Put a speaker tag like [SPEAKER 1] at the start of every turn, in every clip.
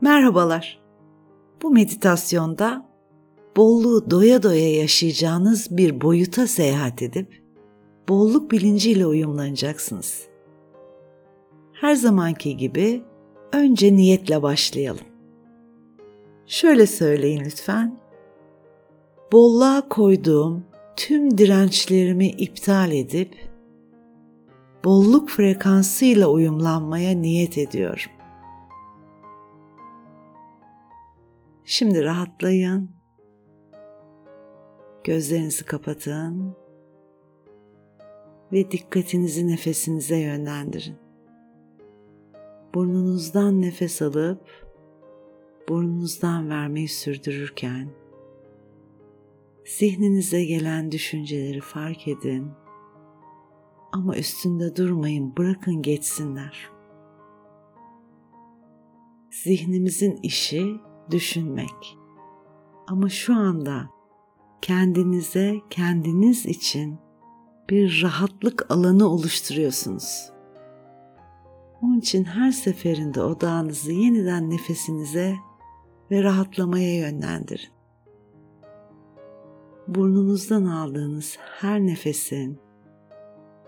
[SPEAKER 1] Merhabalar. Bu meditasyonda bolluğu doya doya yaşayacağınız bir boyuta seyahat edip bolluk bilinciyle uyumlanacaksınız. Her zamanki gibi önce niyetle başlayalım. Şöyle söyleyin lütfen. Bolluğa koyduğum tüm dirençlerimi iptal edip bolluk frekansıyla uyumlanmaya niyet ediyorum. Şimdi rahatlayın. Gözlerinizi kapatın ve dikkatinizi nefesinize yönlendirin. Burnunuzdan nefes alıp burnunuzdan vermeyi sürdürürken zihninize gelen düşünceleri fark edin ama üstünde durmayın, bırakın geçsinler. Zihnimizin işi düşünmek. Ama şu anda kendinize, kendiniz için bir rahatlık alanı oluşturuyorsunuz. Onun için her seferinde odağınızı yeniden nefesinize ve rahatlamaya yönlendirin. Burnunuzdan aldığınız her nefesin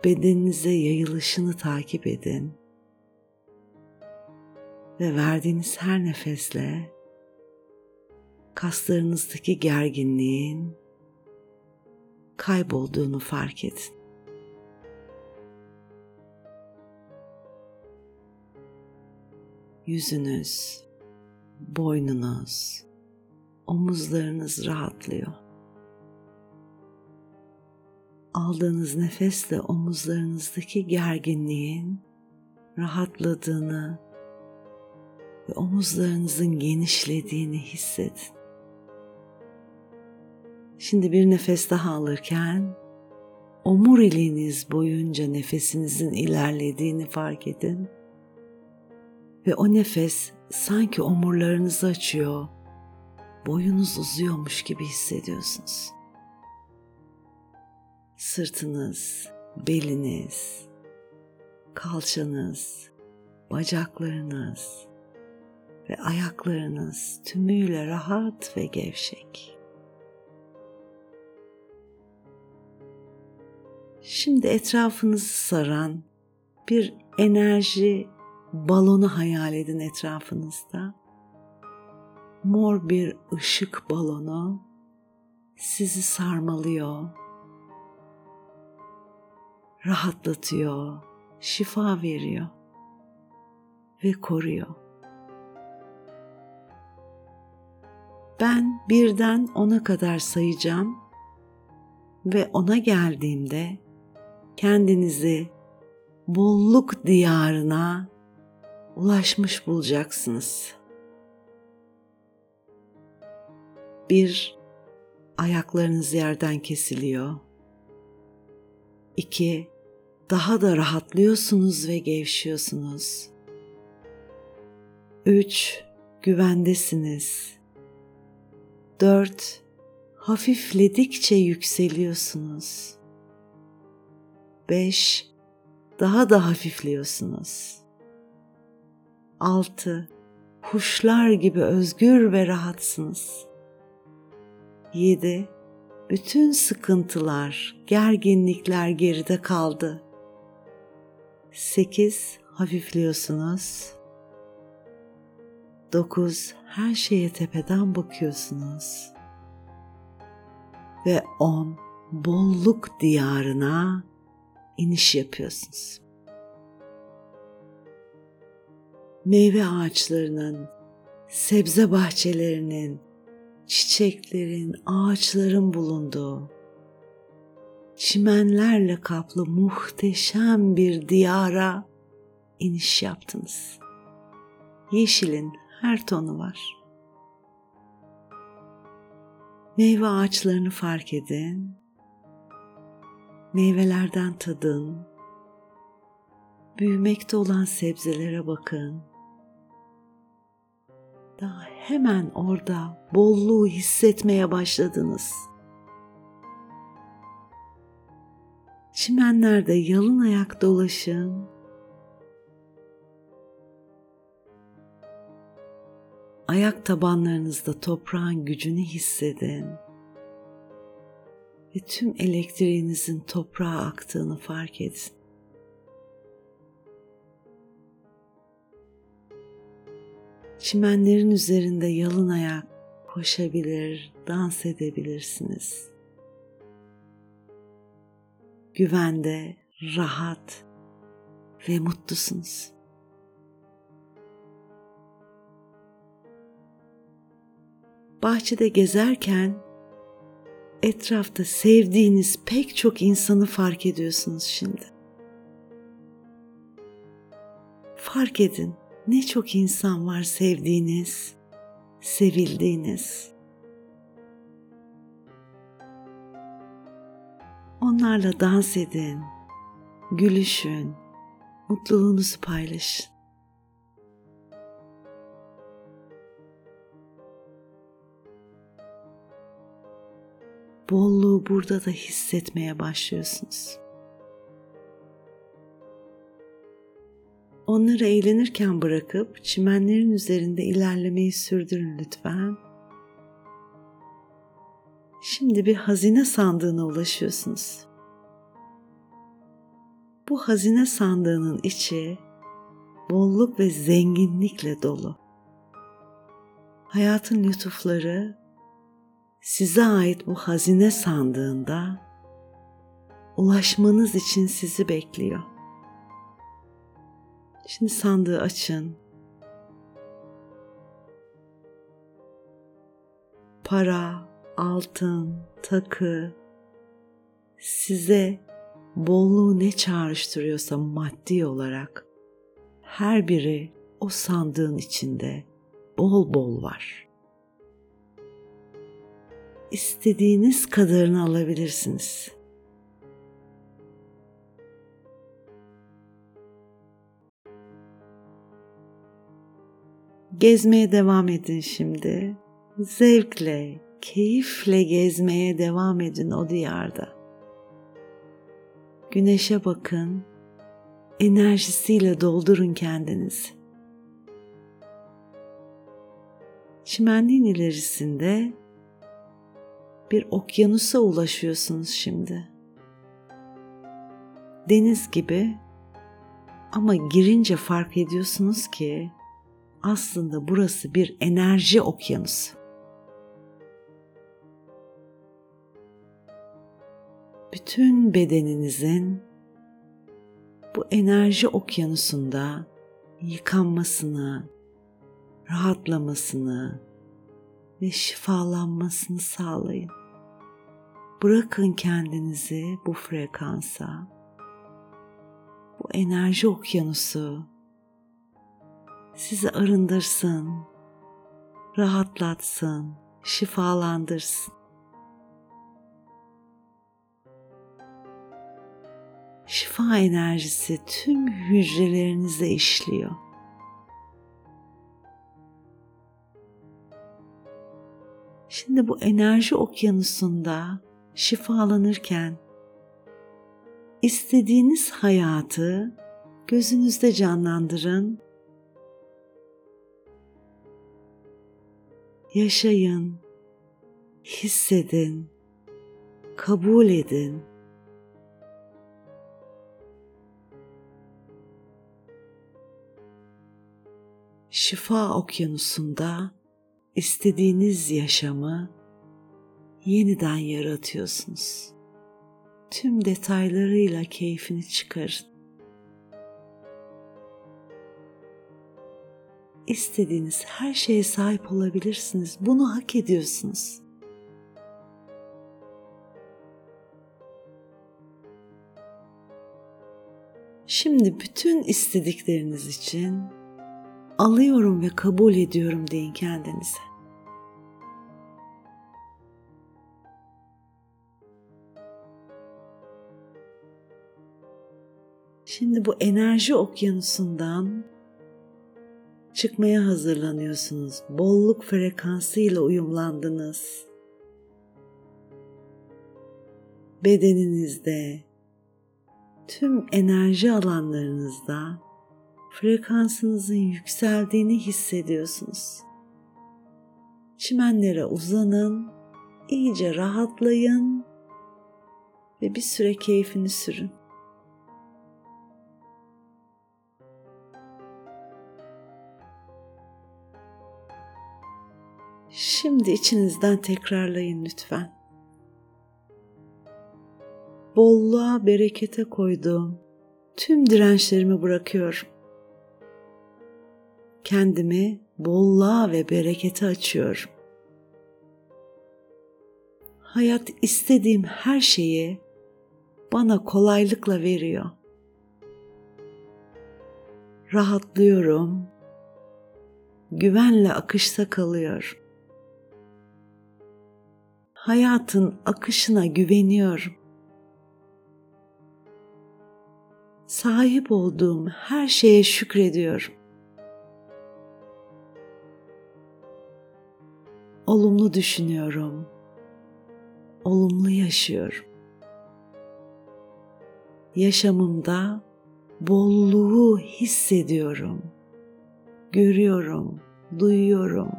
[SPEAKER 1] bedeninize yayılışını takip edin ve verdiğiniz her nefesle kaslarınızdaki gerginliğin kaybolduğunu fark edin. Yüzünüz, boynunuz, omuzlarınız rahatlıyor. Aldığınız nefesle omuzlarınızdaki gerginliğin rahatladığını ve omuzlarınızın genişlediğini hissedin. Şimdi bir nefes daha alırken omuriliğiniz boyunca nefesinizin ilerlediğini fark edin. Ve o nefes sanki omurlarınızı açıyor, boyunuz uzuyormuş gibi hissediyorsunuz. Sırtınız, beliniz, kalçanız, bacaklarınız ve ayaklarınız tümüyle rahat ve gevşek. Şimdi etrafınızı saran bir enerji balonu hayal edin etrafınızda. Mor bir ışık balonu sizi sarmalıyor. Rahatlatıyor, şifa veriyor ve koruyor. Ben birden ona kadar sayacağım ve ona geldiğimde kendinizi bolluk diyarına ulaşmış bulacaksınız. Bir, ayaklarınız yerden kesiliyor. İki, daha da rahatlıyorsunuz ve gevşiyorsunuz. Üç, güvendesiniz. Dört, hafifledikçe yükseliyorsunuz. 5 daha da hafifliyorsunuz. 6 kuşlar gibi özgür ve rahatsınız. 7 bütün sıkıntılar, gerginlikler geride kaldı. 8 hafifliyorsunuz. 9 her şeye tepeden bakıyorsunuz. Ve 10 bolluk diyarına iniş yapıyorsunuz. Meyve ağaçlarının, sebze bahçelerinin, çiçeklerin, ağaçların bulunduğu, çimenlerle kaplı muhteşem bir diyara iniş yaptınız. Yeşilin her tonu var. Meyve ağaçlarını fark edin Meyvelerden tadın. Büyümekte olan sebzelere bakın. Daha hemen orada bolluğu hissetmeye başladınız. Çimenlerde yalın ayak dolaşın. ayak tabanlarınızda toprağın gücünü hissedin. Ve tüm elektriğinizin toprağa aktığını fark edin. Çimenlerin üzerinde yalın ayak koşabilir, dans edebilirsiniz. Güvende, rahat ve mutlusunuz. Bahçede gezerken etrafta sevdiğiniz pek çok insanı fark ediyorsunuz şimdi. Fark edin ne çok insan var sevdiğiniz, sevildiğiniz. Onlarla dans edin, gülüşün, mutluluğunuzu paylaşın. Bolluğu burada da hissetmeye başlıyorsunuz. Onları eğlenirken bırakıp çimenlerin üzerinde ilerlemeyi sürdürün lütfen. Şimdi bir hazine sandığına ulaşıyorsunuz. Bu hazine sandığının içi bolluk ve zenginlikle dolu. Hayatın lütufları size ait bu hazine sandığında ulaşmanız için sizi bekliyor. Şimdi sandığı açın. Para, altın, takı size bolluğu ne çağrıştırıyorsa maddi olarak her biri o sandığın içinde bol bol var. İstediğiniz kadarını alabilirsiniz. Gezmeye devam edin şimdi. Zevkle, keyifle gezmeye devam edin o diyarda. Güneşe bakın, enerjisiyle doldurun kendinizi. Çimenliğin ilerisinde bir okyanusa ulaşıyorsunuz şimdi. Deniz gibi ama girince fark ediyorsunuz ki aslında burası bir enerji okyanusu. Bütün bedeninizin bu enerji okyanusunda yıkanmasını, rahatlamasını ve şifalanmasını sağlayın. Bırakın kendinizi bu frekansa. Bu enerji okyanusu sizi arındırsın, rahatlatsın, şifalandırsın. Şifa enerjisi tüm hücrelerinize işliyor. Şimdi bu enerji okyanusunda şifalanırken istediğiniz hayatı gözünüzde canlandırın yaşayın, hissedin, kabul edin. Şifa okyanusunda istediğiniz yaşamı yeniden yaratıyorsunuz. Tüm detaylarıyla keyfini çıkarın. istediğiniz her şeye sahip olabilirsiniz. Bunu hak ediyorsunuz. Şimdi bütün istedikleriniz için alıyorum ve kabul ediyorum deyin kendinize. Şimdi bu enerji okyanusundan çıkmaya hazırlanıyorsunuz. Bolluk frekansıyla uyumlandınız. Bedeninizde, tüm enerji alanlarınızda frekansınızın yükseldiğini hissediyorsunuz. Çimenlere uzanın, iyice rahatlayın ve bir süre keyfini sürün. Şimdi içinizden tekrarlayın lütfen. Bolluğa, berekete koyduğum tüm dirençlerimi bırakıyorum. Kendimi bolluğa ve berekete açıyorum. Hayat istediğim her şeyi bana kolaylıkla veriyor. Rahatlıyorum. Güvenle akışta kalıyor. Hayatın akışına güveniyorum. Sahip olduğum her şeye şükrediyorum. Olumlu düşünüyorum. Olumlu yaşıyorum yaşamımda bolluğu hissediyorum. Görüyorum, duyuyorum.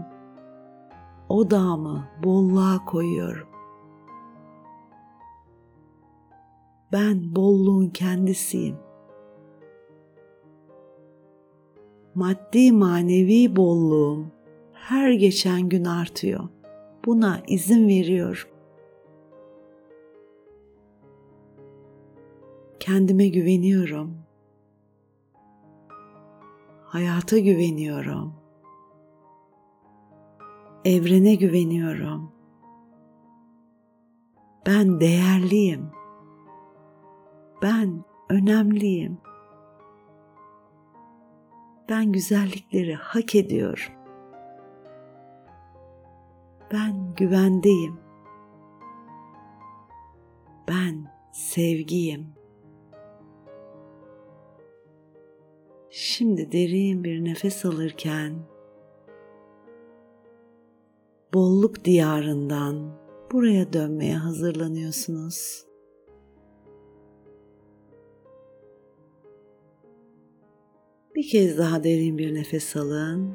[SPEAKER 1] Odağımı bolluğa koyuyorum. Ben bolluğun kendisiyim. Maddi manevi bolluğum her geçen gün artıyor. Buna izin veriyorum. Kendime güveniyorum. Hayata güveniyorum. Evrene güveniyorum. Ben değerliyim. Ben önemliyim. Ben güzellikleri hak ediyorum. Ben güvendeyim. Ben sevgiyim. Şimdi derin bir nefes alırken bolluk diyarından buraya dönmeye hazırlanıyorsunuz. Bir kez daha derin bir nefes alın.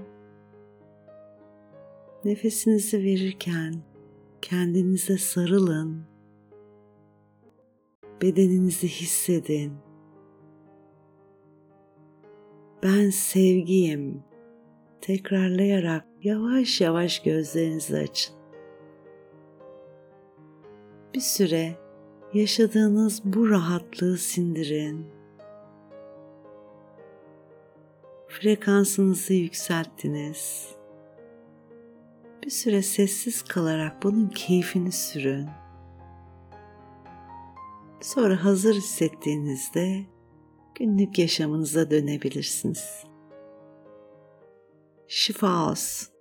[SPEAKER 1] Nefesinizi verirken kendinize sarılın. Bedeninizi hissedin. Ben sevgiyim. Tekrarlayarak yavaş yavaş gözlerinizi açın. Bir süre yaşadığınız bu rahatlığı sindirin. Frekansınızı yükselttiniz. Bir süre sessiz kalarak bunun keyfini sürün. Sonra hazır hissettiğinizde günlük yaşamınıza dönebilirsiniz. Şifa olsun.